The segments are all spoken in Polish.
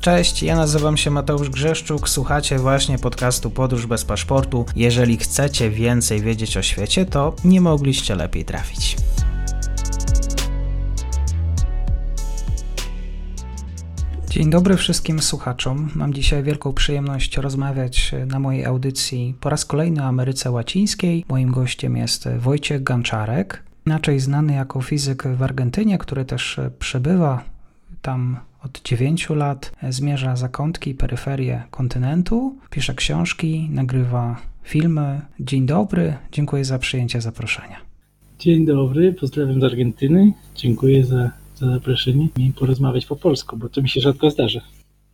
Cześć, ja nazywam się Mateusz Grzeszczuk, słuchacie właśnie podcastu Podróż bez paszportu. Jeżeli chcecie więcej wiedzieć o świecie, to nie mogliście lepiej trafić. Dzień dobry wszystkim słuchaczom. Mam dzisiaj wielką przyjemność rozmawiać na mojej audycji po raz kolejny o Ameryce Łacińskiej. Moim gościem jest Wojciech Ganczarek, inaczej znany jako fizyk w Argentynie, który też przebywa tam od 9 lat, zmierza zakątki i peryferie kontynentu, pisze książki, nagrywa filmy. Dzień dobry, dziękuję za przyjęcie zaproszenia. Dzień dobry, pozdrawiam z Argentyny. Dziękuję za, za zaproszenie i porozmawiać po polsku, bo to mi się rzadko zdarza.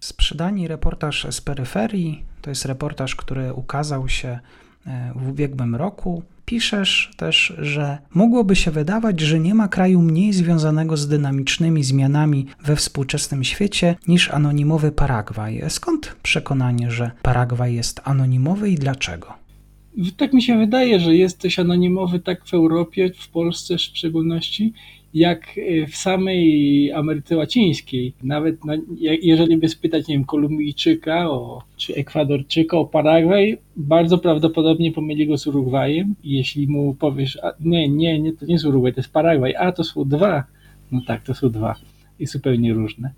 Sprzedani reportaż z peryferii to jest reportaż, który ukazał się e, w ubiegłym roku. Piszesz też, że mogłoby się wydawać, że nie ma kraju mniej związanego z dynamicznymi zmianami we współczesnym świecie niż anonimowy Paragwaj. Skąd przekonanie, że Paragwaj jest anonimowy i dlaczego? Tak mi się wydaje, że jest coś anonimowy tak w Europie, w Polsce w szczególności, jak e, w samej Ameryce Łacińskiej. Nawet na, jeżeli by spytać, nie wiem, Kolumbijczyka o, czy Ekwadorczyka o Paragwaj, bardzo prawdopodobnie pomyli go z Urugwajem. Jeśli mu powiesz, a, nie, nie, nie, to nie jest Urugwaj, to jest Paragwaj, a to są dwa. No tak, to są dwa i zupełnie różne.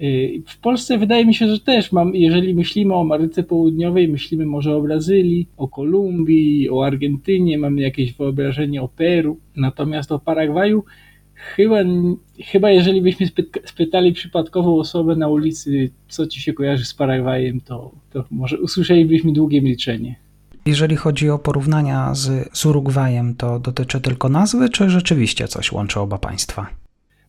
E, w Polsce wydaje mi się, że też mam, jeżeli myślimy o Ameryce Południowej, myślimy może o Brazylii, o Kolumbii, o Argentynie, mamy jakieś wyobrażenie o Peru, natomiast o Paragwaju Chyba, chyba jeżeli byśmy spytali przypadkową osobę na ulicy, co ci się kojarzy z Paragwajem, to, to może usłyszelibyśmy długie milczenie. Jeżeli chodzi o porównania z, z Urugwajem, to dotyczy tylko nazwy, czy rzeczywiście coś łączy oba państwa?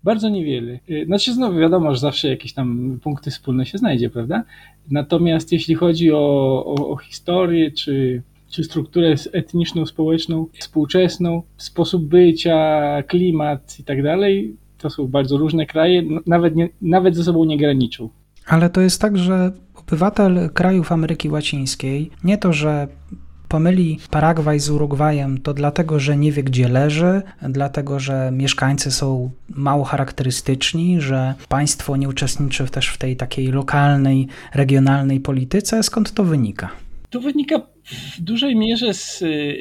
Bardzo niewiele. Y, znaczy, znowu wiadomo, że zawsze jakieś tam punkty wspólne się znajdzie, prawda? Natomiast jeśli chodzi o, o, o historię, czy czy strukturę etniczną, społeczną, współczesną, sposób bycia, klimat i tak dalej, to są bardzo różne kraje, nawet, nie, nawet ze sobą nie graniczą. Ale to jest tak, że obywatel krajów Ameryki Łacińskiej nie to, że pomyli Paragwaj z Urugwajem, to dlatego, że nie wie, gdzie leży, dlatego, że mieszkańcy są mało charakterystyczni, że państwo nie uczestniczy też w tej takiej lokalnej, regionalnej polityce. Skąd to wynika? To wynika w dużej mierze z,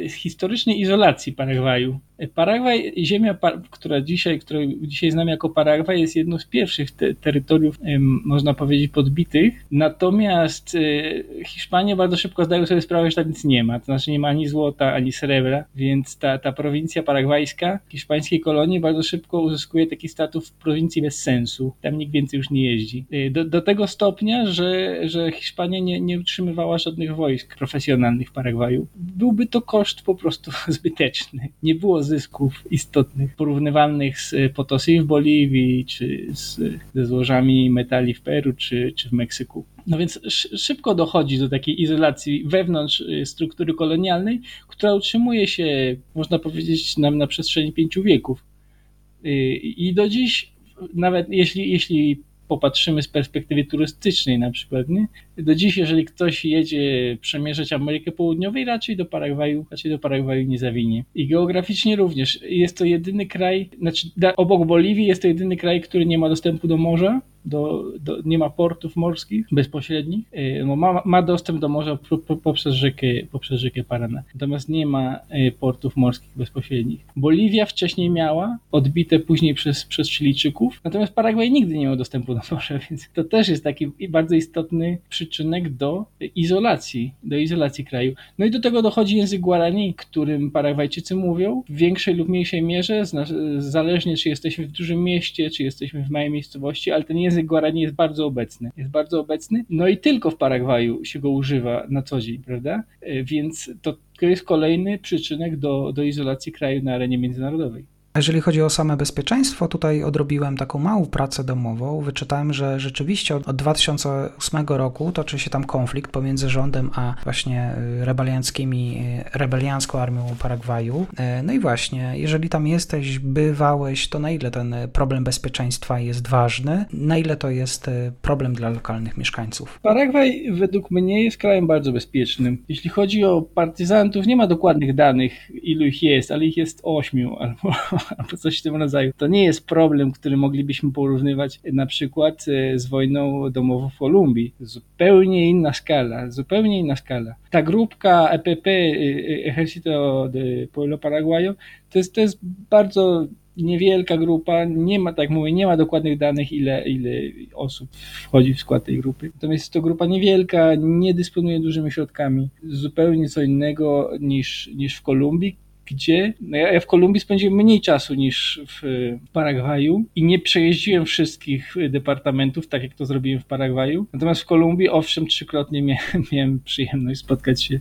z historycznej izolacji Paragwaju. Paragwaj, ziemia, która dzisiaj, którą dzisiaj znamy jako Paragwaj, jest jedną z pierwszych te, terytoriów, można powiedzieć, podbitych. Natomiast e, Hiszpanie bardzo szybko zdają sobie sprawę, że tam nic nie ma. To znaczy nie ma ani złota, ani srebra, więc ta, ta prowincja paragwajska hiszpańskiej kolonii bardzo szybko uzyskuje taki status prowincji bez sensu. Tam nikt więcej już nie jeździ. E, do, do tego stopnia, że, że Hiszpania nie, nie utrzymywała żadnych wojsk profesjonalnych w Paragwaju. Byłby to koszt po prostu zbyteczny. Nie było zysków istotnych, porównywalnych z Potosí w Boliwii, czy z, ze złożami metali w Peru, czy, czy w Meksyku. No więc szybko dochodzi do takiej izolacji wewnątrz y, struktury kolonialnej, która utrzymuje się, można powiedzieć, nam na przestrzeni pięciu wieków. Y, I do dziś, nawet jeśli, jeśli popatrzymy z perspektywy turystycznej na przykład, nie? do dziś, jeżeli ktoś jedzie przemierzać Amerykę Południową, raczej do Paragwaju, raczej do Paragwaju nie zawinie. I geograficznie również. Jest to jedyny kraj, znaczy obok Boliwii jest to jedyny kraj, który nie ma dostępu do morza, do, do, nie ma portów morskich bezpośrednich. Y, ma, ma dostęp do morza poprzez rzekę, poprzez rzekę Paraná. Natomiast nie ma y, portów morskich bezpośrednich. Boliwia wcześniej miała, odbite później przez, przez Chilijczyków, natomiast Paragwaj nigdy nie miał dostępu do morza, więc to też jest taki bardzo istotny przyczynek do izolacji, do izolacji kraju. No i do tego dochodzi język Guarani, którym Paragwajczycy mówią w większej lub mniejszej mierze, zależnie czy jesteśmy w dużym mieście, czy jesteśmy w małej miejscowości, ale ten język Guarani jest bardzo obecny. Jest bardzo obecny, no i tylko w Paragwaju się go używa na co dzień, prawda? E, więc to jest kolejny przyczynek do, do izolacji kraju na arenie międzynarodowej. Jeżeli chodzi o same bezpieczeństwo, tutaj odrobiłem taką małą pracę domową. Wyczytałem, że rzeczywiście od 2008 roku toczy się tam konflikt pomiędzy rządem a właśnie y, rebelianckimi, y, rebeliancką armią Paragwaju. Y, no i właśnie, jeżeli tam jesteś, bywałeś, to na ile ten problem bezpieczeństwa jest ważny, na ile to jest problem dla lokalnych mieszkańców? Paragwaj według mnie jest krajem bardzo bezpiecznym. Jeśli chodzi o partyzantów, nie ma dokładnych danych, ilu ich jest, ale ich jest ośmiu albo albo coś w tym rodzaju. To nie jest problem, który moglibyśmy porównywać na przykład e, z wojną domową w Kolumbii. Zupełnie inna skala, zupełnie inna skala. Ta grupka EPP, Ejército de Pueblo Paraguayo, to jest, to jest bardzo niewielka grupa, nie ma, tak mówię, nie ma dokładnych danych, ile, ile osób wchodzi w skład tej grupy. Natomiast jest to grupa niewielka, nie dysponuje dużymi środkami. Zupełnie co innego niż, niż w Kolumbii, gdzie no ja w Kolumbii spędziłem mniej czasu niż w Paragwaju i nie przejeździłem wszystkich departamentów, tak jak to zrobiłem w Paragwaju. Natomiast w Kolumbii, owszem, trzykrotnie miałem, miałem przyjemność spotkać się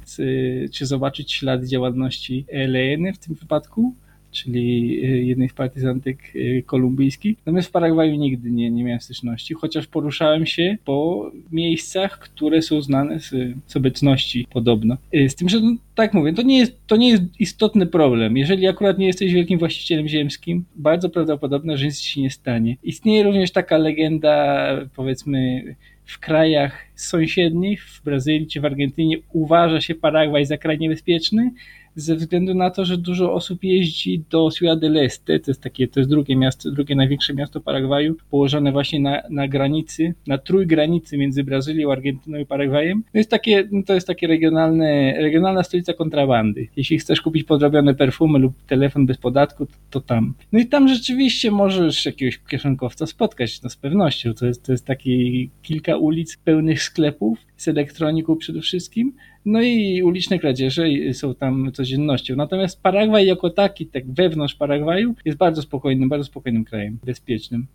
czy zobaczyć ślady działalności ELN w tym wypadku czyli y, jednej z partyzantek y, kolumbijskich. Natomiast w Paragwaju nigdy nie, nie miałem styczności, chociaż poruszałem się po miejscach, które są znane z, z obecności podobno. Y, z tym, że no, tak mówię, to nie, jest, to nie jest istotny problem. Jeżeli akurat nie jesteś wielkim właścicielem ziemskim, bardzo prawdopodobne, że nic ci nie stanie. Istnieje również taka legenda, powiedzmy, w krajach sąsiednich, w Brazylii czy w Argentynie uważa się Paragwaj za kraj niebezpieczny, ze względu na to, że dużo osób jeździ do Ciudad del Este, to jest takie, to jest drugie miasto, drugie największe miasto Paragwaju, położone właśnie na, na granicy, na trójgranicy między Brazylią, Argentyną i Paragwajem. To jest takie, no to jest takie regionalne, regionalna stolica kontrabandy. Jeśli chcesz kupić podrobione perfumy lub telefon bez podatku, to, to tam. No i tam rzeczywiście możesz jakiegoś kieszonkowca spotkać, no z pewnością. To jest, to jest taki kilka ulic pełnych sklepów z elektroniką przede wszystkim, no i uliczne kradzieże są tam codziennością. Natomiast Paragwaj jako taki, tak wewnątrz Paragwaju, jest bardzo spokojnym, bardzo spokojnym krajem, bezpiecznym.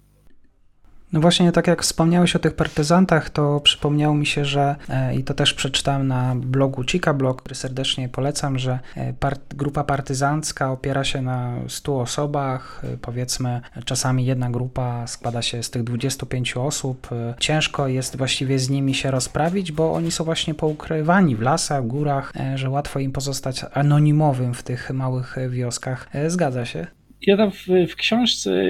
No właśnie, tak jak wspomniałeś o tych partyzantach, to przypomniało mi się, że e, i to też przeczytałem na blogu Chica Blog, który serdecznie polecam, że e, part, grupa partyzancka opiera się na 100 osobach, e, powiedzmy czasami jedna grupa składa się z tych 25 osób. Ciężko jest właściwie z nimi się rozprawić, bo oni są właśnie poukrywani w lasach, górach, że łatwo im pozostać anonimowym w tych małych wioskach. Zgadza się? Ja tam w, w, książce,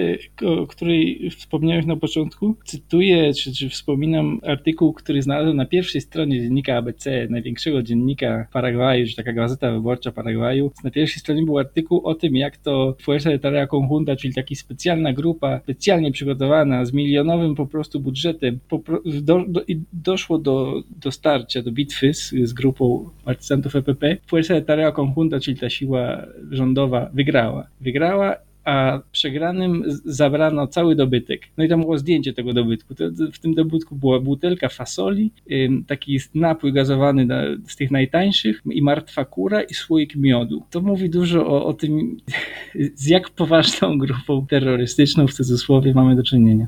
o której wspomniałeś na początku, cytuję, czy, czy wspominam artykuł, który znalazłem na pierwszej stronie dziennika ABC, największego dziennika Paragwaju, czy taka gazeta wyborcza Paragwaju. Na pierwszej stronie był artykuł o tym, jak to Fuerza de Tarea Conjunta, czyli taka specjalna grupa, specjalnie przygotowana, z milionowym po prostu budżetem, po, do, do, doszło do, do starcia, do bitwy z, z grupą partyzantów EPP. Fuerza de Tarea Conjunta, czyli ta siła rządowa, wygrała. Wygrała a przegranym zabrano cały dobytek. No i tam było zdjęcie tego dobytku. W tym dobytku była butelka fasoli, taki napój gazowany z tych najtańszych i martwa kura i słoik miodu. To mówi dużo o, o tym, z jak poważną grupą terrorystyczną w cudzysłowie mamy do czynienia.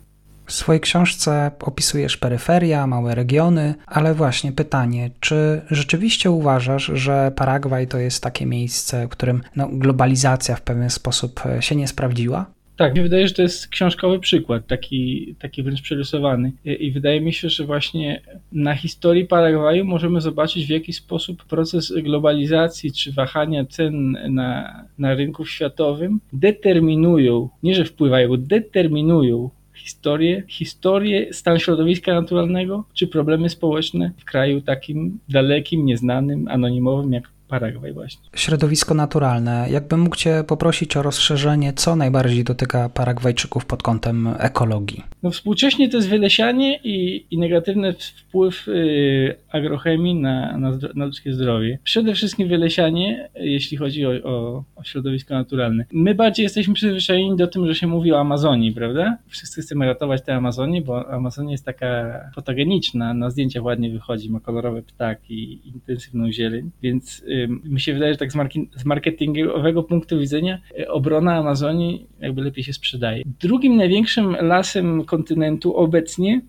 W swojej książce opisujesz peryferia, małe regiony, ale właśnie pytanie, czy rzeczywiście uważasz, że Paragwaj to jest takie miejsce, w którym no, globalizacja w pewien sposób e, się nie sprawdziła? Tak, mi wydaje, że to jest książkowy przykład, taki, taki wręcz przerysowany. I, I, wydaje mi się, że właśnie na historii Paragwaju możemy zobaczyć, w jaki sposób proces globalizacji czy wahania cen na, na rynku światowym determinują, nie że wpływają, determinują historię, historię stanu środowiska naturalnego, czy problemy społeczne w kraju takim dalekim, nieznanym, anonimowym jak Paragwaj właśnie. Środowisko naturalne. Jakbym mógł Cię poprosić o rozszerzenie, co najbardziej dotyka Paragwajczyków pod kątem ekologii? No współcześnie to jest wylesianie i, i negatywny wpływ y, agrochemii na, na, na, ludzkie zdrowie. Przede wszystkim wylesianie, jeśli chodzi o, o, o, środowisko naturalne. My bardziej jesteśmy przyzwyczajeni do tym, że się mówi o Amazonii, prawda? Wszyscy chcemy ratować tę Amazonię, bo Amazonia jest taka fotogeniczna, na zdjęciach ładnie wychodzi, ma kolorowe ptaki, intensywną zieleń, więc y, mi się wydaje, że tak z, marketingowego punktu widzenia y, obrona Amazonii jakby lepiej się sprzedaje. Drugim największym lasem kontynentu obecnie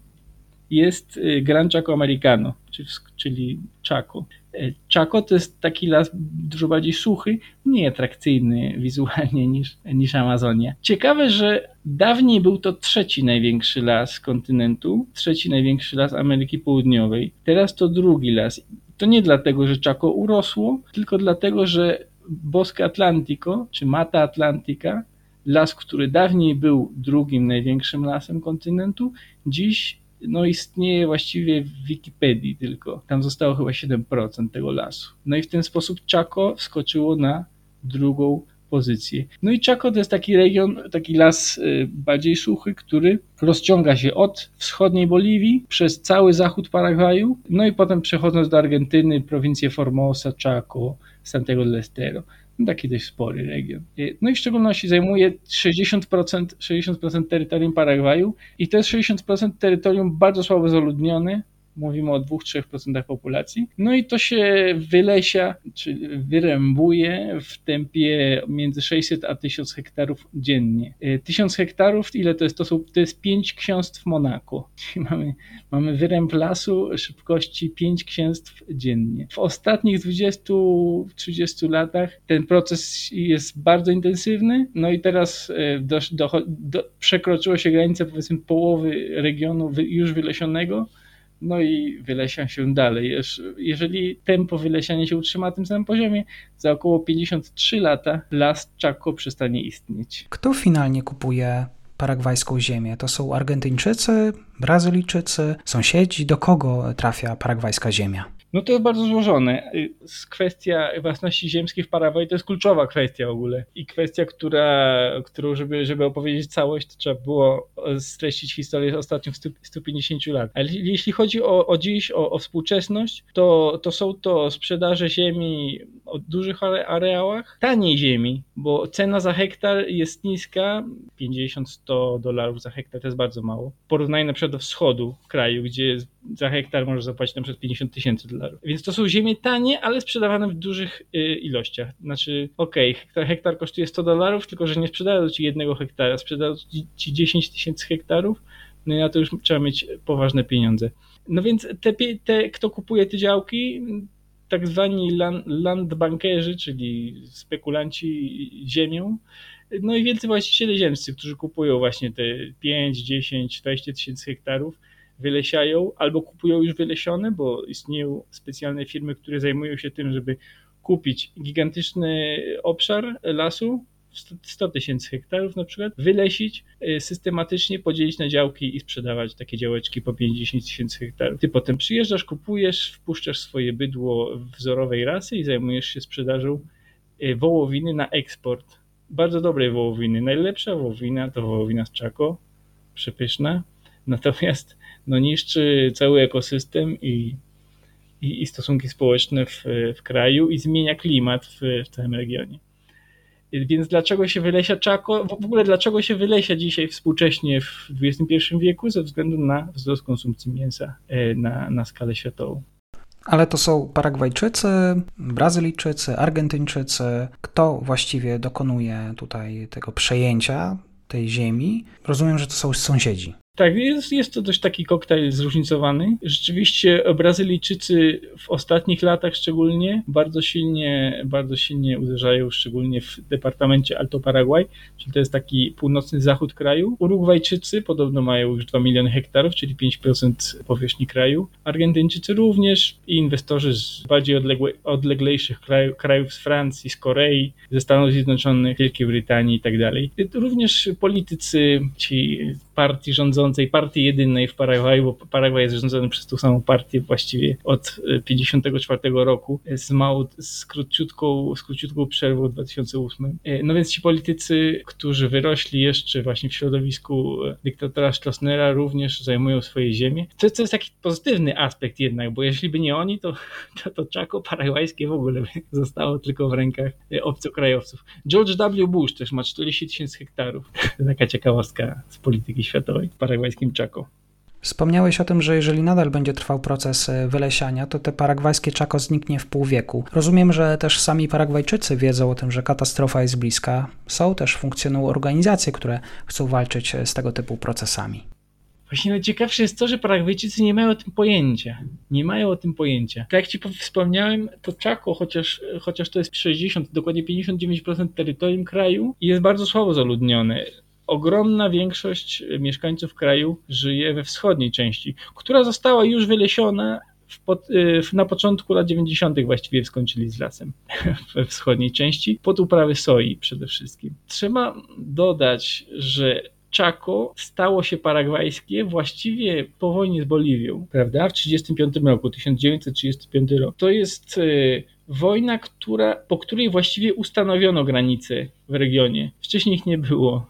jest y, Gran Chaco Americano, czyli Chaco. Y, Chaco to jest taki las dużo bardziej suchy, mniej atrakcyjny wizualnie niż, niż Amazonia. Ciekawe, że dawniej był to trzeci największy las kontynentu, trzeci największy las Ameryki Południowej. Teraz to drugi las. To nie dlatego, że Chaco urosło, tylko dlatego, że Bosque Atlantico, czy Mata Atlantica, las, który dawniej był drugim największym lasem kontynentu, dziś no istnieje właściwie w Wikipedii tylko. Tam zostało chyba 7% tego lasu. No i w ten sposób Chaco wskoczyło na drugą pozycję. No i Chaco to jest taki region, taki las y, bardziej suchy, który rozciąga się od wschodniej Boliwii przez cały zachód Paragwaju, no i potem przechodząc do Argentyny, prowincję Formosa, Chaco, Santiago del Estero. No taki dość spory region. Y, no i w szczególności zajmuje 60%, 60% terytorium Paragwaju i to jest 60% terytorium bardzo słabo zaludnione, mówimy o 2-3% populacji. No i to się wylesia, czy wyrębuje w tempie między 600 a 1000 hektarów dziennie. 1000 e, hektarów, ile to jest? To, są, to jest 5 księstw Monako. Mamy, mamy wyręb lasu szybkości 5 księstw dziennie. W ostatnich 20-30 latach ten proces jest bardzo intensywny, no i teraz e, do, do, do, przekroczyło się granicę powiedzmy połowy regionu już wylesionego, no i wylesia się dalej. Jeżeli tempo wylesiania się utrzyma na tym samym poziomie, za około 53 lata las Chaco przestanie istnieć. Kto finalnie kupuje paragwajską ziemię? To są Argentyńczycy, Brazylijczycy, sąsiedzi? Do kogo trafia paragwajska ziemia? No to jest bardzo złożone. Y, kwestia własności ziemskiej w Paragwaju to jest kluczowa kwestia w ogóle. I kwestia, która, którą, żeby, żeby opowiedzieć całość, to trzeba było streścić historię ostatnich 150 lat. Ale jeśli chodzi o, o dziś, o, o współczesność, to, to są to sprzedaże ziemi o dużych areałach, taniej ziemi, bo cena za hektar jest niska, 50-100 dolarów za hektar to jest bardzo mało. Porównanie na przykład do wschodu kraju, gdzie za hektar może zapłacić na przykład 50 tysięcy dolarów. Więc to są ziemie tanie, ale sprzedawane w dużych y, ilościach. Znaczy, okej, okay, hektar, hektar kosztuje 100 dolarów, tylko że nie sprzedają ci jednego hektara, sprzedają ci 10 tysięcy hektarów, no i na to już trzeba mieć poważne pieniądze. No więc te, te kto kupuje te działki, tak zwani land, landbankerzy, czyli spekulanci ziemią, no i wielcy właściciele ziemscy, którzy kupują właśnie te 5, 10, 20 tysięcy hektarów, wylesiają albo kupują już wylesione, bo istnieją specjalne firmy, które zajmują się tym, żeby kupić gigantyczny obszar lasu, 100 tysięcy hektarów na przykład, wylesić, y, systematycznie podzielić na działki i sprzedawać takie działeczki po 50 tysięcy hektarów. Ty potem przyjeżdżasz, kupujesz, wpuszczasz swoje bydło wzorowej rasy i zajmujesz się sprzedażą y, wołowiny na eksport. Bardzo dobrej wołowiny. Najlepsza wołowina to wołowina z Czako, przepyszna, natomiast no, niszczy cały ekosystem i, i, i stosunki społeczne w, w kraju i zmienia klimat w, w całym regionie. Więc dlaczego się wylesia czako? W ogóle dlaczego się wylesia dzisiaj współcześnie w XXI wieku? Ze względu na wzrost konsumpcji mięsa e, na, na skalę światową. Ale to są Paragwajczycy, Brazylijczycy, Argentyńczycy. Kto właściwie dokonuje tutaj tego przejęcia tej ziemi? Rozumiem, że to są sąsiedzi. Tak, jest, jest to dość taki koktajl zróżnicowany. Rzeczywiście Brazylijczycy w ostatnich latach szczególnie bardzo silnie, bardzo silnie uderzają, szczególnie w departamencie Alto Paraguay, czyli to jest taki północny zachód kraju. Urugwajczycy podobno mają już 2 miliony hektarów, czyli 5% powierzchni kraju. Argentyńczycy również i inwestorzy z bardziej odległe, odleglejszych kraju, krajów, z Francji, z Korei, ze Stanów Zjednoczonych, Wielkiej Brytanii i tak dalej. Również politycy, ci partii rządzącej, partii jedynej w Paragwaju, bo Paragwaj jest rządzony przez tą samą partię właściwie od 54 e, roku z małą, z króciutką, z króciutką przerwą w 2008. E, no więc ci politycy, którzy wyrośli jeszcze właśnie w środowisku e, dyktatora Stroessnera również zajmują swoje ziemie. To, to jest taki pozytywny aspekt jednak, bo jeśli by nie oni, to, to, to Chaco paragwajskie w ogóle by zostało tylko w rękach obcokrajowców. George W. Bush też ma 40 tysięcy hektarów. Taka ciekawostka z polityki światowej w paragwajskim Chaco. Wspomniałeś o tym, że jeżeli nadal będzie trwał proces e, wylesiania, to te paragwajskie Chaco zniknie w pół wieku. Rozumiem, że też sami Paragwajczycy wiedzą o tym, że katastrofa jest bliska. Są też, funkcjonują organizacje, które chcą walczyć e, z tego typu procesami. Właśnie najciekawsze jest to, że Paragwajczycy nie mają o tym pojęcia. Nie mają o tym pojęcia. Tak jak Ci wspomniałem, to Chaco, chociaż, chociaż to jest 60, dokładnie 59% terytorium kraju, jest bardzo słabo zaludnione ogromna większość mieszkańców kraju żyje we wschodniej części, która została już wylesiona pod, y, na początku lat 90. właściwie skończyli z lasem we wschodniej części, pod uprawy soi przede wszystkim. Trzeba dodać, że Chaco stało się paragwajskie właściwie po wojnie z Boliwią, prawda? W 1935 roku, 1935 rok. To jest y, wojna, która, po której właściwie ustanowiono granice w regionie. Wcześniej ich nie było.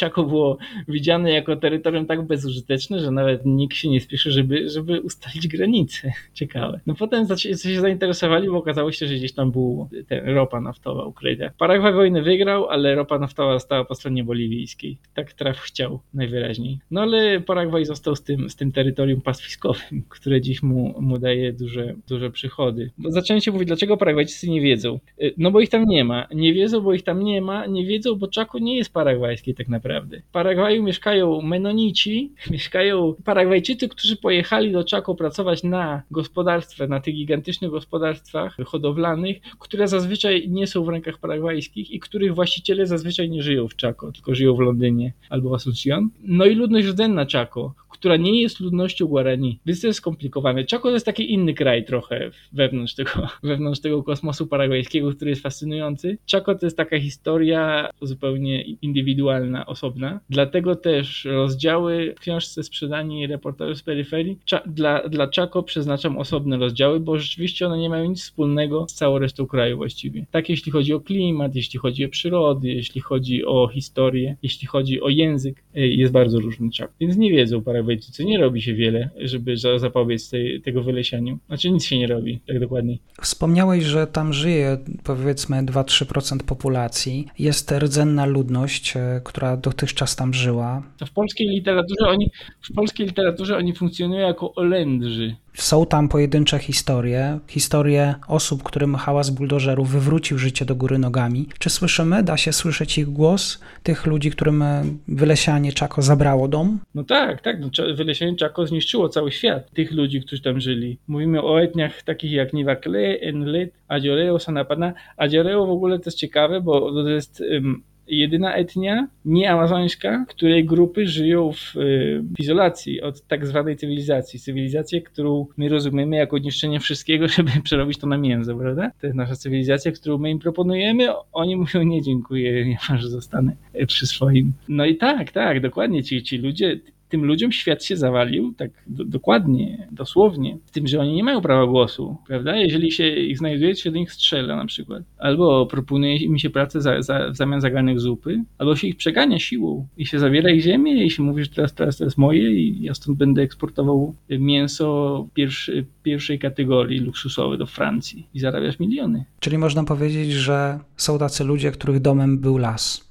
Chaco było widziane jako terytorium tak bezużyteczne, że nawet nikt się nie spieszy, żeby, żeby ustalić granice. Ciekawe. No potem się zainteresowali, bo okazało się, że gdzieś tam był ropa naftowa ukryta. Paragwaj wojnę wygrał, ale ropa naftowa stała po stronie boliwijskiej. Tak traf chciał najwyraźniej. No ale Paragwaj został z tym, z tym terytorium pastwiskowym, które dziś mu, mu daje duże, duże przychody. Bo zaczęli mówić, dlaczego Paragwajczycy nie wiedzą. Y, no bo ich tam nie ma. Nie wiedzą, bo ich tam nie ma. Nie wiedzą, bo Chaco nie jest paragwajskie tak naprawdę. W Paragwaju mieszkają Menonici, mieszkają Paragwajczycy, którzy pojechali do Chaco pracować na gospodarstwach, na tych gigantycznych gospodarstwach hodowlanych, które zazwyczaj nie są w rękach paragwajskich i których właściciele zazwyczaj nie żyją w Chaco, tylko żyją w Londynie albo w Asuncion. No i ludność rdzenna Chaco, która nie jest ludnością Guarani. Więc to jest skomplikowane. Chaco to jest taki inny kraj trochę wewnątrz tego, wewnątrz tego kosmosu paragwajskiego, który jest fascynujący. Chaco to jest taka historia zupełnie indywidualna, osobna. Dlatego też rozdziały w książce Sprzedani reporterzy z peryferii dla, dla Chaco przeznaczam osobne rozdziały, bo rzeczywiście one nie mają nic wspólnego z całą resztą kraju właściwie. Tak jeśli chodzi o klimat, jeśli chodzi o przyrody, jeśli chodzi o historię, jeśli chodzi o język, jest bardzo różny Chaco. Więc nie wiedzą paragwajczycy nie robi się wiele, żeby zapobiec tej, tego wylesianiu. Znaczy nic się nie robi, tak dokładnie. Wspomniałeś, że tam żyje powiedzmy 2-3% populacji. Jest rdzenna ludność, e, która dotychczas tam żyła. W polskiej literaturze oni, w polskiej literaturze oni funkcjonują jako Olędrzy. Są tam pojedyncze historie, historie osób, którym hałas buldożerów wywrócił życie do góry nogami. Czy słyszymy, da się słyszeć ich głos, tych ludzi, którym e, wylesianie Czako zabrało dom? No tak, tak. No, wylesianie Czako zniszczyło cały świat, tych ludzi, którzy tam żyli. Mówimy o etniach takich jak Nivakle, Enlet, Adzioreo, Sanapana. Adzioreo w ogóle to jest ciekawe, bo to jest um, jedyna etnia nieamazońska, której grupy żyją w, y, w, izolacji od tak zwanej cywilizacji. Cywilizację, którą my rozumiemy jako niszczenie wszystkiego, żeby przerobić to na mięso, prawda? To jest nasza cywilizacja, którą my im proponujemy. Oni mówią nie dziękuję, nie ma, że zostanę przy swoim. No i tak, tak, dokładnie ci, ci ludzie, tym ludziom świat się zawalił, tak do, dokładnie, dosłownie, z tym, że oni nie mają prawa głosu, prawda? Jeżeli się ich znajduje, to się do nich strzela na przykład. Albo proponuje im się pracę za, za, w zamian za garnek zupy, albo się ich przegania siłą i się zabiera ich ziemię i się mówi, że teraz, teraz jest moje i ja stąd będę eksportował mięso pierwszy, pierwszej kategorii luksusowe do Francji i zarabiasz miliony. Czyli można powiedzieć, że są tacy ludzie, których domem był las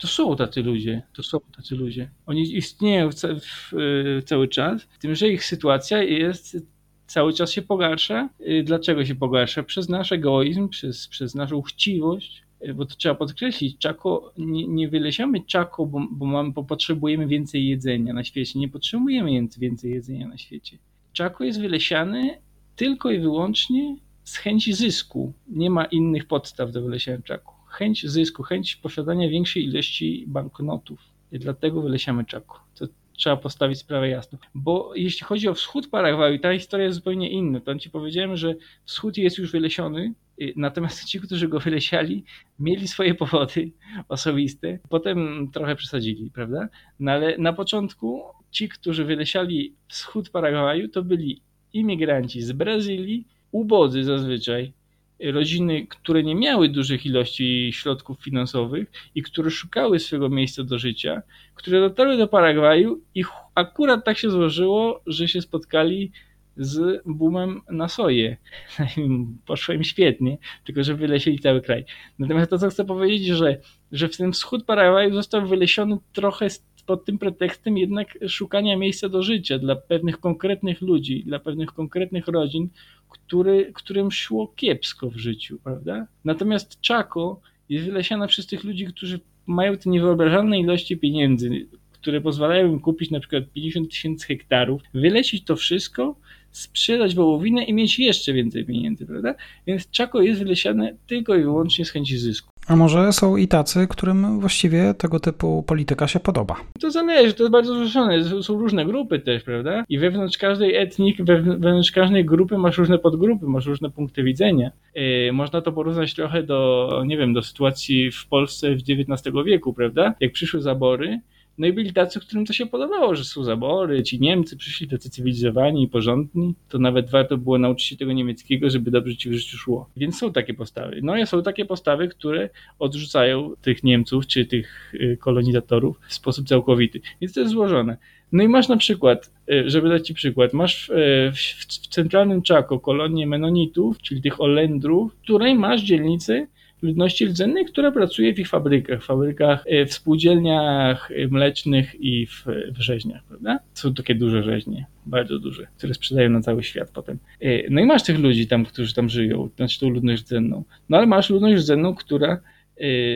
to są tacy ludzie, to są tacy ludzie. Oni istnieją w, w, cały czas, tym, że ich sytuacja jest cały czas się pogarsza. Y, dlaczego się pogarsza? Przez nasz egoizm, przez, przez naszą chciwość, y, bo to trzeba podkreślić, czako, nie, nie wylesiamy czako, bo, bo, mamy, bo potrzebujemy więcej jedzenia na świecie. Nie potrzebujemy więcej jedzenia na świecie. Czako jest wylesiany tylko i wyłącznie z chęci zysku. Nie ma innych podstaw do wylesiania czaku chęć zysku, chęć posiadania większej ilości banknotów. I dlatego wylesiamy czaku. To trzeba postawić sprawę jasno. Bo jeśli chodzi o wschód Paragwaju, ta historia jest zupełnie inna. To ci powiedziałem, że wschód jest już wylesiony, y, natomiast ci, którzy go wylesiali, mieli swoje powody osobiste, potem trochę przesadzili, prawda? No ale na początku ci, którzy wylesiali wschód Paragwaju, to byli imigranci z Brazylii, ubodzy zazwyczaj, rodziny, które nie miały dużych ilości środków finansowych i które szukały swojego miejsca do życia, które dotarły do Paragwaju i akurat tak się złożyło, że się spotkali z boomem na soję. Poszło im świetnie, tylko że wylesieli cały kraj. Natomiast to, co chcę powiedzieć, że, że w ten wschód Paragwaju został wylesiony trochę pod tym pretekstem jednak szukania miejsca do życia dla pewnych konkretnych ludzi, dla pewnych konkretnych rodzin, który, którym szło kiepsko w życiu, prawda? Natomiast Chaco jest wylesiana przez tych ludzi, którzy mają te niewyobrażalne ilości pieniędzy, które pozwalają im kupić na przykład 50 tysięcy hektarów, wylecić to wszystko, sprzedać wołowinę i mieć jeszcze więcej pieniędzy, prawda? Więc Chaco jest wylesiane tylko i wyłącznie z chęci zysku. A może są i tacy, którym właściwie tego typu polityka się podoba? To zależy, to jest bardzo złożone. Są różne grupy też, prawda? I wewnątrz każdej etnik, wewnątrz każdej grupy masz różne podgrupy, masz różne punkty widzenia. Yy, można to porównać trochę do, nie wiem, do sytuacji w Polsce w XIX wieku, prawda? Jak przyszły zabory, No i byli tacy, którym to się podobało, że są zabory, ci Niemcy przyszli tacy cywilizowani i porządni, to nawet warto było nauczyć się tego niemieckiego, żeby dobrze ci w życiu szło. Więc są takie postawy. No i są takie postawy, które odrzucają tych Niemców czy tych y, kolonizatorów w sposób całkowity. Więc to jest złożone. No i masz na przykład, y, żeby dać Ci przykład, masz y, w, w, w centralnym Czako kolonię Menonitów, czyli tych Olendrów, w której masz dzielnicy ludności rdzennej, która pracuje w ich fabrykach, fabrykach, y, w spółdzielniach mlecznych i w, w rzeźniach, prawda? Są takie duże rzeźnie, bardzo duże, które sprzedają na cały świat potem. No i masz tych ludzi tam, którzy tam żyją, znaczy tą ludność rdzenną. No ale masz ludność rdzenną, która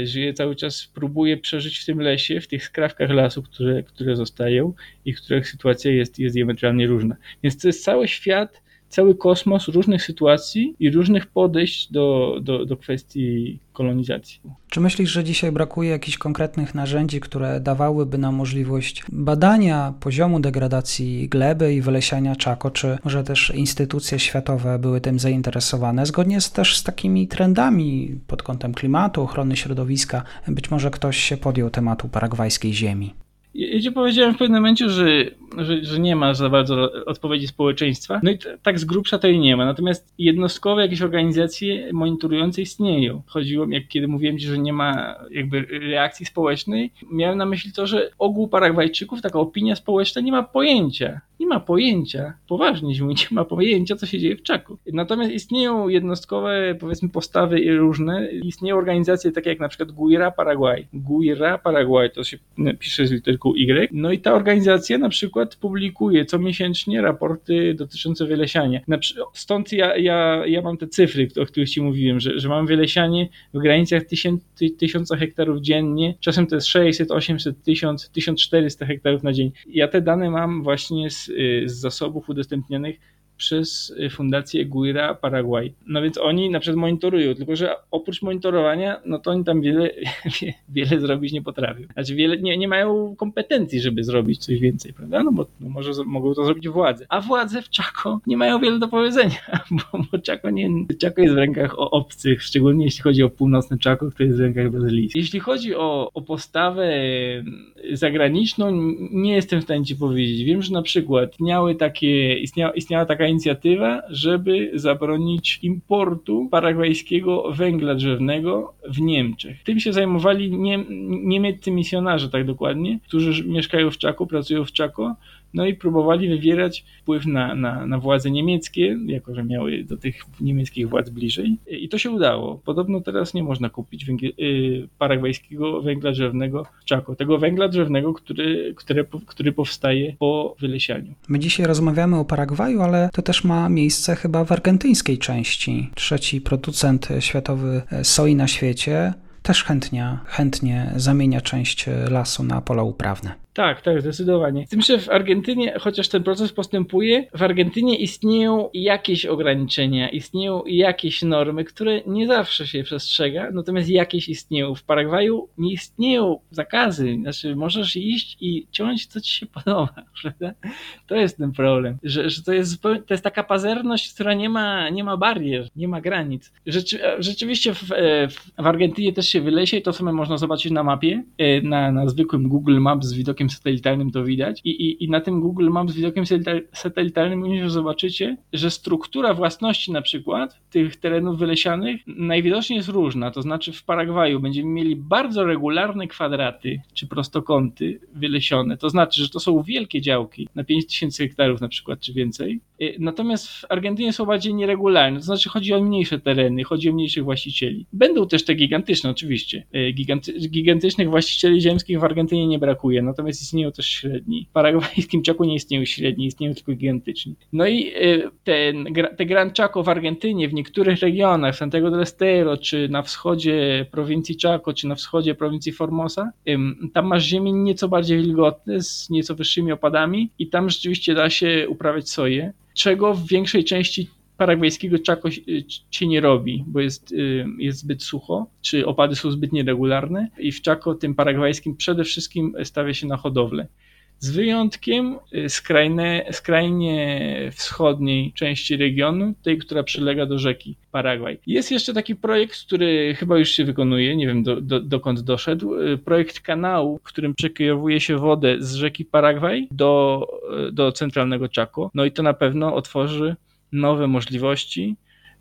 żyje cały czas, próbuje przeżyć w tym lesie, w tych skrawkach lasu, które, które zostają i których sytuacja jest, jest diametralnie różna. Więc to jest cały świat, cały kosmos różnych sytuacji i różnych podejść do, do, do kwestii kolonizacji. Czy myślisz, że dzisiaj brakuje jakichś konkretnych narzędzi, które dawałyby nam możliwość badania poziomu degradacji gleby i wylesiania czako, czy może też instytucje światowe były tym zainteresowane, zgodnie z, też z takimi trendami pod kątem klimatu, ochrony środowiska? Być może ktoś się podjął tematu paragwajskiej ziemi. Ja ci powiedziałem w pewnym momencie, że, że, że, nie ma za bardzo odpowiedzi społeczeństwa. No i tak z grubsza i nie ma. Natomiast jednostkowe jakieś organizacje monitorujące istnieją. Chodziło jak kiedy mówiłem ci, że nie ma jakby reakcji społecznej, miałem na myśli to, że ogół Paragwajczyków, taka opinia społeczna nie ma pojęcia nie ma pojęcia, poważnie mówi, nie ma pojęcia, co się dzieje w Czaku. Natomiast istnieją jednostkowe, powiedzmy, postawy różne. Istnieją organizacje takie jak na przykład Guira Paraguay. Guira Paraguay to się pisze z literką Y. No i ta organizacja na przykład publikuje co miesięcznie raporty dotyczące wylesiania. Stąd ja, ja, ja mam te cyfry, o których ci mówiłem, że, że mam wylesianie w granicach tysiąc, tysiąca hektarów dziennie. Czasem to jest 600, 800, 1000, 1400 hektarów na dzień. Ja te dane mam właśnie z Y, z zasobów udostępnianych przez y, Fundację Guira Paraguay. No więc oni na przykład monitorują, tylko że oprócz monitorowania, no to oni tam wiele, wiele zrobić nie potrafią. Znaczy wiele, nie, nie mają kompetencji, żeby zrobić coś więcej, prawda? No bo no może mogą to zrobić władze. A władze w Czako nie mają wiele do powiedzenia, bo, bo Czako, nie, Czako jest w rękach obcych, szczególnie jeśli chodzi o północny Czako, który jest w rękach brazylijskich. Jeśli chodzi o, o postawę zagraniczną, nie jestem w stanie ci powiedzieć. Wiem, że na przykład istniały takie, istniała, istniała taka inicjatywa, żeby zabronić importu paragwajskiego węgla drzewnego w Niemczech. Tym się zajmowali nie, niemieccy misjonarze, tak dokładnie, którzy mieszkają w Czaku, pracują w Czako no i próbowali wywierać wpływ na, na, na władze niemieckie, jako że miały do tych niemieckich władz bliżej. I to się udało. Podobno teraz nie można kupić węgiel, y, paragwajskiego węgla drzewnego w. Tego węgla drzewnego, który, który, który powstaje po wylesianiu. My dzisiaj rozmawiamy o Paragwaju, ale to też ma miejsce chyba w argentyńskiej części. Trzeci producent światowy soi na świecie też chętnie, chętnie zamienia część lasu na pola uprawne. Tak, tak, zdecydowanie. Z tym, że w Argentynie, chociaż ten proces postępuje, w Argentynie istnieją jakieś ograniczenia, istnieją jakieś normy, które nie zawsze się przestrzega, natomiast jakieś istnieją. W Paragwaju nie istnieją zakazy, znaczy możesz iść i ciąć, co ci się podoba, prawda? To jest ten problem, że, że to, jest, to jest taka pazerność, która nie ma, nie ma barier, nie ma granic. Rzeczy, rzeczywiście w, w Argentynie też się wylesie to samo można zobaczyć na mapie, e, na, na zwykłym Google Maps z widokiem widokiem satelitarnym to widać i, i, i na tym Google Maps z widokiem satelitarnym również zobaczycie, że struktura własności na przykład tych terenów wylesianych najwidoczniej jest różna, to znaczy w Paragwaju będziemy mieli bardzo regularne kwadraty czy prostokąty wylesione, to znaczy, że to są wielkie działki na 5000 hektarów na przykład czy więcej, y, natomiast w Argentynie są bardziej nieregularne, to znaczy chodzi o mniejsze tereny, chodzi o mniejszych właścicieli. Będą też te gigantyczne oczywiście, y, Giganty, gigantycznych właścicieli ziemskich w Argentynie nie brakuje, natomiast istnieją też średni. W paragwajskim czaku nie istnieją średni, istnieją tylko gigantyczni. No i y, ten, te Gran Chaco w Argentynie, w niektórych regionach, Santiago del Estero, czy na wschodzie prowincji Chaco, czy na wschodzie prowincji Formosa, tam masz ziemię nieco bardziej wilgotne, z nieco wyższymi opadami i tam rzeczywiście da się uprawiać soję, czego w większej części paragwajskiego czako się nie robi, bo jest, y, jest zbyt sucho, czy opady są zbyt nieregularne i w czako tym paragwajskim przede wszystkim stawia się na hodowlę. Z wyjątkiem y, skrajne, skrajnie wschodniej części regionu, tej, która przylega do rzeki Paragwaj. Jest jeszcze taki projekt, który chyba już się wykonuje, nie wiem do, do, dokąd doszedł, y, projekt kanału, w którym przekierowuje się wodę z rzeki Paragwaj do, y, do centralnego Chaco. No i to na pewno otworzy nowe możliwości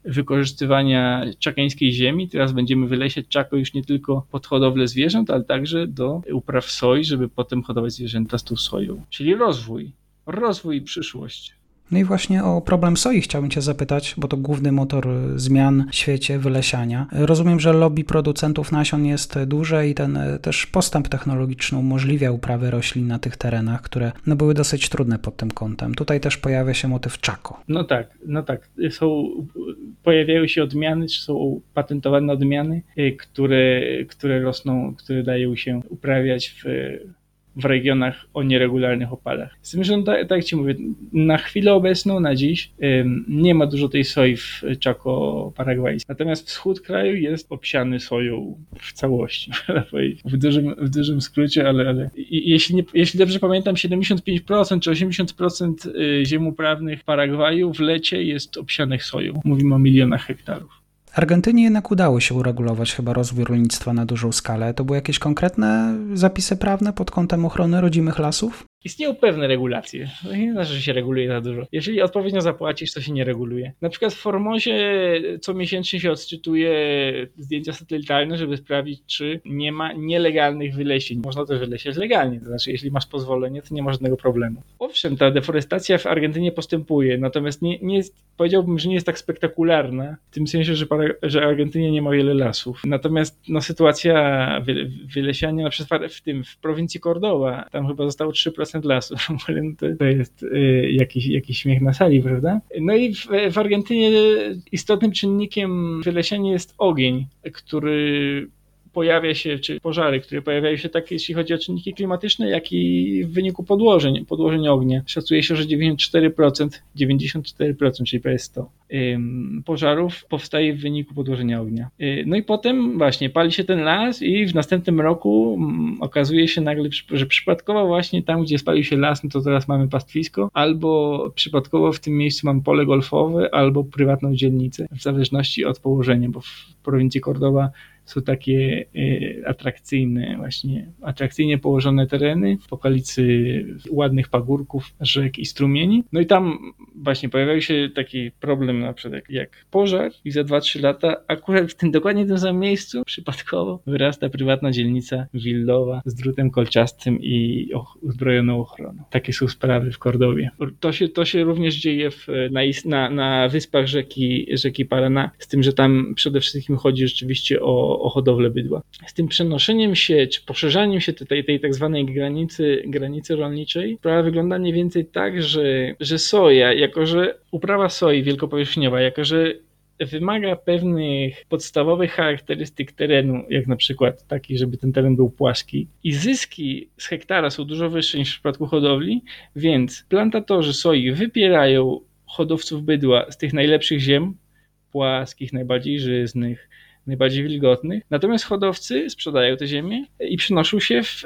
wykorzystywania czakeńskiej ziemi. Teraz będziemy wylesiać czako już nie tylko pod hodowlę zwierząt, ale także do upraw soi, żeby potem hodować zwierzęta z tą soją. Czyli rozwój. Rozwój i przyszłość. No i właśnie o problem soi chciałbym Cię zapytać, bo to główny motor zmian w świecie wylesiania. Rozumiem, że lobby producentów nasion jest duże i ten e, też postęp technologiczny umożliwia uprawę roślin na tych terenach, które no, były dosyć trudne pod tym kątem. Tutaj też pojawia się motyw czako. No tak, no tak. Są, pojawiają się odmiany, czy są patentowane odmiany, e, które, które rosną, które dają się uprawiać w w regionach o nieregularnych opadach. Z tym, że tak, tak jak Ci mówię, na chwilę obecną, na dziś, nie ma dużo tej soi w Chaco paragwajskim. Natomiast wschód kraju jest obsiany soją w całości, w dużym, w dużym skrócie, ale, ale jeśli, nie, jeśli dobrze pamiętam, 75% czy 80% y, ziem uprawnych Paragwaju w lecie jest obsianych soją. Mówimy o milionach hektarów. Argentynie jednak udało się uregulować chyba rozwój rolnictwa na dużą skalę. To były jakieś konkretne zapisy prawne pod kątem ochrony rodzimych lasów? Istnieją pewne regulacje. To nie znaczy, że się reguluje za dużo. Jeżeli odpowiednio zapłacisz, to się nie reguluje. Na przykład w Formozie co miesięcznie się odczytuje zdjęcia satelitarne, żeby sprawdzić, czy nie ma nielegalnych wylesień. Można to wylesiać legalnie, to znaczy jeśli masz pozwolenie, to nie ma żadnego problemu. Owszem, ta deforestacja w Argentynie postępuje, natomiast nie, nie jest, powiedziałbym, że nie jest tak spektakularna, w tym sensie, że, że Argentynie nie ma wiele lasów. Natomiast no, sytuacja wy, wylesiania na przykład w tym, w prowincji Cordoba, tam chyba zostało 3% 100% lasu. To, to jest y, jakiś, jakiś śmiech na sali, prawda? No i w, w Argentynie istotnym czynnikiem wylesiania jest ogień, który pojawia się, czy pożary, które pojawiają się tak, jeśli chodzi o czynniki klimatyczne, jak i w wyniku podłożeń, podłożeń ognia. Szacuje się, że 94%, 94%, czyli prawie 100 pożarów powstaje w wyniku podłożenia ognia. Y, no i potem właśnie pali się ten las i w następnym roku okazuje się nagle, że przypadkowo właśnie tam, gdzie spalił się las, no to teraz mamy pastwisko, albo przypadkowo w tym miejscu mamy pole golfowe, albo prywatną dzielnicę, w zależności od położenia, bo w prowincji Cordoba są takie e, atrakcyjne, właśnie atrakcyjnie położone tereny w okolicy ładnych pagórków, rzek i strumieni. No i tam właśnie pojawiał się taki problem na przykład jak pożar i za 2-3 lata akurat w tym dokładnie tym samym miejscu przypadkowo wyrasta prywatna dzielnica willowa z drutem kolczastym i uzbrojoną ochroną. Takie są sprawy w Kordowie. To się, to się również dzieje w, na, na, wyspach rzeki, rzeki Parana, z tym, że tam przede wszystkim chodzi rzeczywiście o o, hodowlę bydła. Z tym przenoszeniem się, czy poszerzaniem się tej, tej tak zwanej granicy, granicy rolniczej, sprawa wygląda mniej więcej tak, że, że soja, jako że uprawa soi wielkopowierzchniowa, jako że wymaga pewnych podstawowych charakterystyk terenu, jak na przykład taki, żeby ten teren był płaski i zyski z hektara są dużo wyższe niż w przypadku hodowli, więc plantatorzy soi wypierają hodowców bydła z tych najlepszych ziem, płaskich, najbardziej żyznych, najbardziej wilgotnych. Natomiast hodowcy sprzedają te ziemię i przynoszą się w,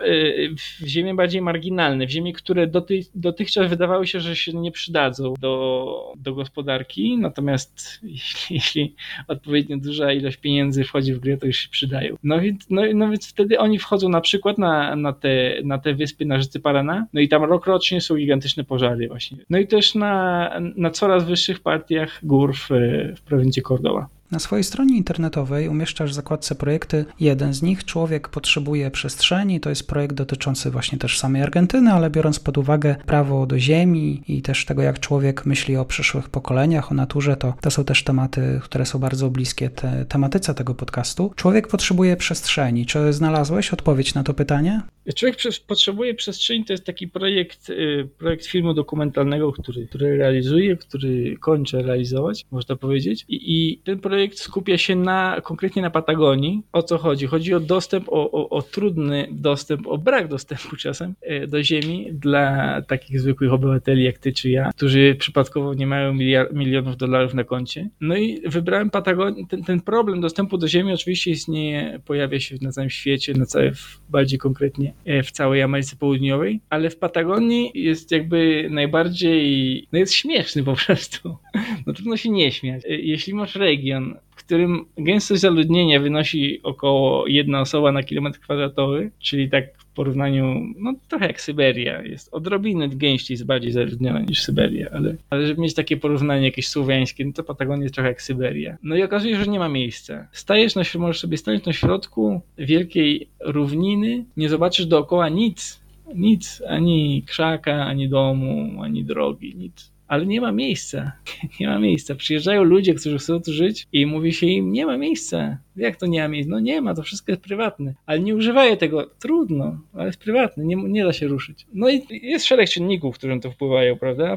w ziemię bardziej marginalne, w ziemię, które doty, dotychczas wydawały się, że się nie przydadzą do, do gospodarki, natomiast jeśli, jeśli odpowiednio duża ilość pieniędzy wchodzi w grę, to już się przydają. No więc, no, no więc wtedy oni wchodzą na przykład na, na, te, na te wyspy na rzece Parana, no i tam rok rocznie są gigantyczne pożary właśnie. No i też na, na coraz wyższych partiach gór w, w prowincji Cordoba. Na swojej stronie internetowej umieszczasz w zakładce projekty jeden z nich. Człowiek potrzebuje przestrzeni. To jest projekt dotyczący właśnie też samej Argentyny, ale biorąc pod uwagę prawo do ziemi i też tego, jak człowiek myśli o przyszłych pokoleniach, o naturze, to, to są też tematy, które są bardzo bliskie te, tematyce tego podcastu. Człowiek potrzebuje przestrzeni. Czy znalazłeś odpowiedź na to pytanie? Człowiek potrzebuje przestrzeni to jest taki projekt, y, projekt filmu dokumentalnego, który, który realizuję, który kończę realizować, można powiedzieć. I, i ten projekt projekt skupia się na, konkretnie na Patagonii. O co chodzi? Chodzi o dostęp, o, o, o trudny dostęp, o brak dostępu czasem e, do ziemi dla takich zwykłych obywateli jak ty czy ja, którzy przypadkowo nie mają milionów dolarów na koncie. No i wybrałem Patagonię. Ten, ten problem dostępu do ziemi oczywiście istnieje, pojawia się na całym świecie, na całe, bardziej konkretnie e, w całej Ameryce Południowej, ale w Patagonii jest jakby najbardziej, no jest śmieszny po prostu. No trudno się nie śmiać. E, jeśli masz region, którym gęstość zaludnienia wynosi około jedna osoba na kilometr kwadratowy, czyli tak w porównaniu, no trochę jak Syberia, jest odrobinę gęściej, jest bardziej zaludniona niż Syberia, ale, ale żeby mieć takie porównanie jakieś słowiańskie, no to Patagonia jest trochę jak Syberia. No i okazuje się, że nie ma miejsca. Stajesz na, możesz sobie stanąć na środku wielkiej równiny, nie zobaczysz dookoła nic, nic, ani krzaka, ani domu, ani drogi, nic ale nie ma miejsca. Nie ma miejsca. Przyjeżdżają ludzie, którzy chcą tu żyć i mówi się im, nie ma miejsca. Jak to nie ma miejsca? No nie ma, to wszystko jest prywatne. Ale nie używają tego. Trudno, ale jest prywatne, nie, nie da się ruszyć. No i jest szereg czynników, które to wpływają, prawda?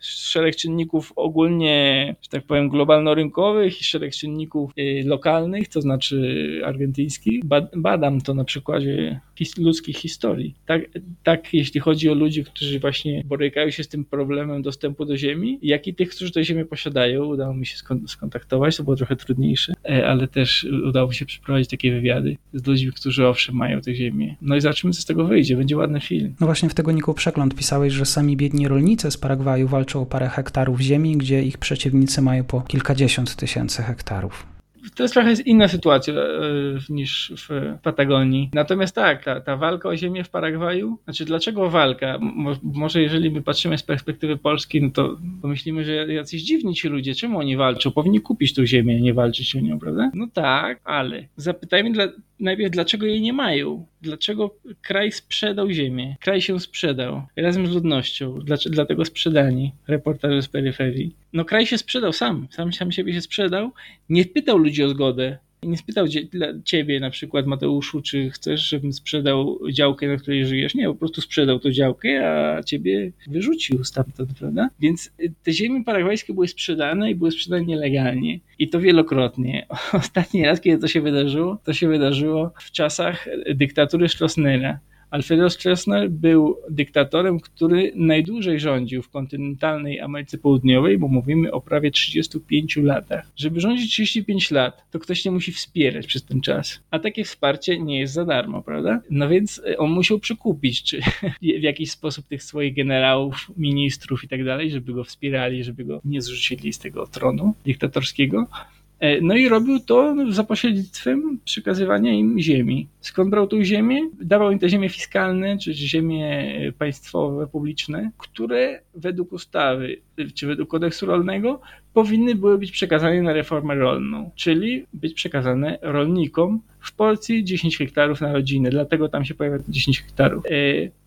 szereg czynników ogólnie, że tak powiem, globalno-rynkowych i szereg czynników y, lokalnych, to znaczy argentyńskich. Badam to na przykładzie ludzkich historii. Tak, tak jeśli chodzi o ludzi, którzy właśnie borykają się z tym problemem dostępu do ziemi, jak i tych, którzy tę ziemię posiadają. Udało mi się skontaktować, to było trochę trudniejsze, e, ale też udało mi się przeprowadzić takie wywiady z ludźmi, którzy owszem mają tę ziemię. No i zobaczymy, co z tego wyjdzie. Będzie ładny film. No właśnie w tego Niku Przegląd pisałeś, że sami biedni rolnicy z Paragwaju walczą o parę hektarów ziemi, gdzie ich przeciwnicy mają po kilkadziesiąt tysięcy hektarów to jest trochę inna sytuacja e, niż w Patagonii. Natomiast tak, ta, ta walka o ziemię w Paragwaju, znaczy dlaczego walka? może jeżeli my patrzymy z perspektywy polskiej, no to pomyślimy, że jacyś dziwni ci ludzie, czemu oni walczą? Powinni kupić tą ziemię, nie walczyć o nią, prawda? No tak, ale zapytajmy dla, najpierw, dlaczego jej nie mają? Dlaczego kraj sprzedał ziemię? Kraj się sprzedał razem z ludnością. Dlaczego, dlatego sprzedani reportaże z peryferii. No kraj się sprzedał sam, sam, sam siebie się sprzedał. Nie pytał ludzi o zgodę. Nie spytał ciebie na przykład, Mateuszu, czy chcesz, żebym sprzedał działkę, na której żyjesz. Nie, po prostu sprzedał tą działkę, a ciebie wyrzucił stamtąd, prawda? Więc te ziemie paragwajskie były sprzedane i były sprzedane nielegalnie. I to wielokrotnie. Ostatni raz, kiedy to się wydarzyło, to się wydarzyło w czasach dyktatury Stroessnera. Alfredo Stroessner był dyktatorem, który najdłużej rządził w kontynentalnej Ameryce Południowej, bo mówimy o prawie 35 latach. Żeby rządzić 35 lat, to ktoś cię musi wspierać przez ten czas. A takie wsparcie nie jest za darmo, prawda? No więc e, on musiał przekupić, czy w jakiś sposób tych swoich generałów, ministrów i tak dalej, żeby go wspierali, żeby go nie zrzucili z tego tronu dyktatorskiego. E, no i robił to za pośrednictwem przekazywania im ziemi. Skąd brał tą ziemię? Dawał im te ziemie fiskalne, czy ziemie państwowe, publiczne, które według ustawy, czy według kodeksu rolnego powinny były być przekazane na reformę rolną, czyli być przekazane rolnikom w Polsce 10 hektarów na rodzinę, dlatego tam się pojawia 10 hektarów. E,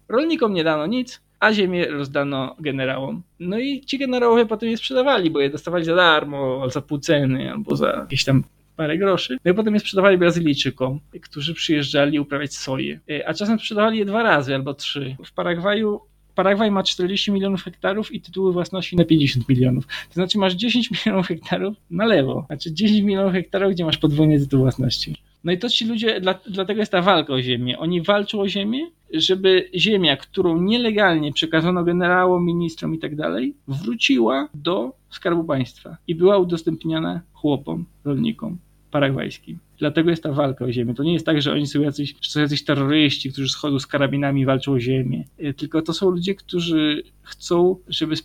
rolnikom nie dano nic, a ziemię rozdano generałom. No i ci generałowie potem je sprzedawali, bo je dostawali za darmo, za pół ceny albo za jakieś tam parę groszy. No i potem je sprzedawali Brazylijczykom, którzy przyjeżdżali uprawiać soję. E, a czasem sprzedawali je dwa razy albo trzy. W Paragwaju Paragwaj ma 40 milionów hektarów i tytuły własności na 50 milionów. To znaczy masz 10 milionów hektarów na lewo. Znaczy 10 milionów hektarów, gdzie masz podwójnie tytuł własności. No i to ci ludzie, dla, dlatego jest ta walka o ziemię. Oni walczą o ziemię, żeby ziemia, którą nielegalnie przekazano generałom, ministrom i tak dalej, wróciła do skarbu państwa i była udostępniana chłopom, rolnikom paragwajskim. Dlatego jest ta walka o ziemię. To nie jest tak, że oni są jacyś, są jacyś terroryści, którzy schodzą z karabinami i walczą o ziemię. E, tylko to są ludzie, którzy chcą, żeby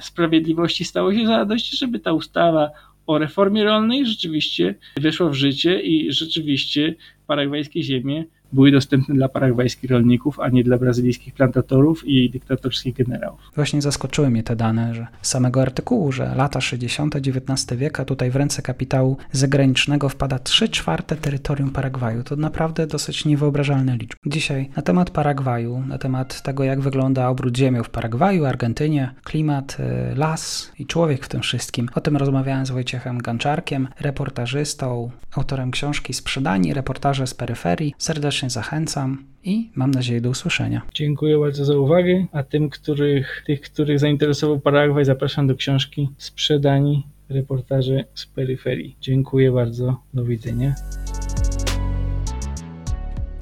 sprawiedliwości stało się zadość, żeby ta ustawa o reformie rolnej rzeczywiście weszła w życie i rzeczywiście paragwajskie ziemie były dostępne dla paragwajskich rolników, a nie dla brazylijskich plantatorów i dyktatorskich generałów. Właśnie zaskoczyły mnie te dane, że z samego artykułu, że lata 60. XIX wieku tutaj w ręce kapitału zagranicznego wpada 3 czwarte terytorium Paragwaju. To naprawdę dosyć niewyobrażalne liczby. Dzisiaj na temat Paragwaju, na temat tego, jak wygląda obrót ziemią w Paragwaju, Argentynie, klimat, y, las i człowiek w tym wszystkim. O tym rozmawiałem z Wojciechem Ganczarkiem, reportażystą, autorem książki Sprzedani, reportaże z peryferii. Serdecznie serdecznie zachęcam i mam nadzieję do usłyszenia. Dziękuję bardzo za uwagę, a tym, których, tych, których zainteresował Paragwaj, zapraszam do książki Sprzedani reportaże z peryferii. Dziękuję bardzo, do widzenia.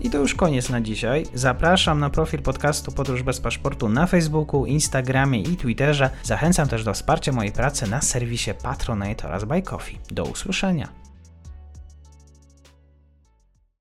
I to już koniec na dzisiaj. Zapraszam na profil podcastu Podróż bez paszportu na Facebooku, Instagramie i Twitterze. Zachęcam też do wsparcia mojej pracy na serwisie Patronite oraz Buy Coffee. Do usłyszenia.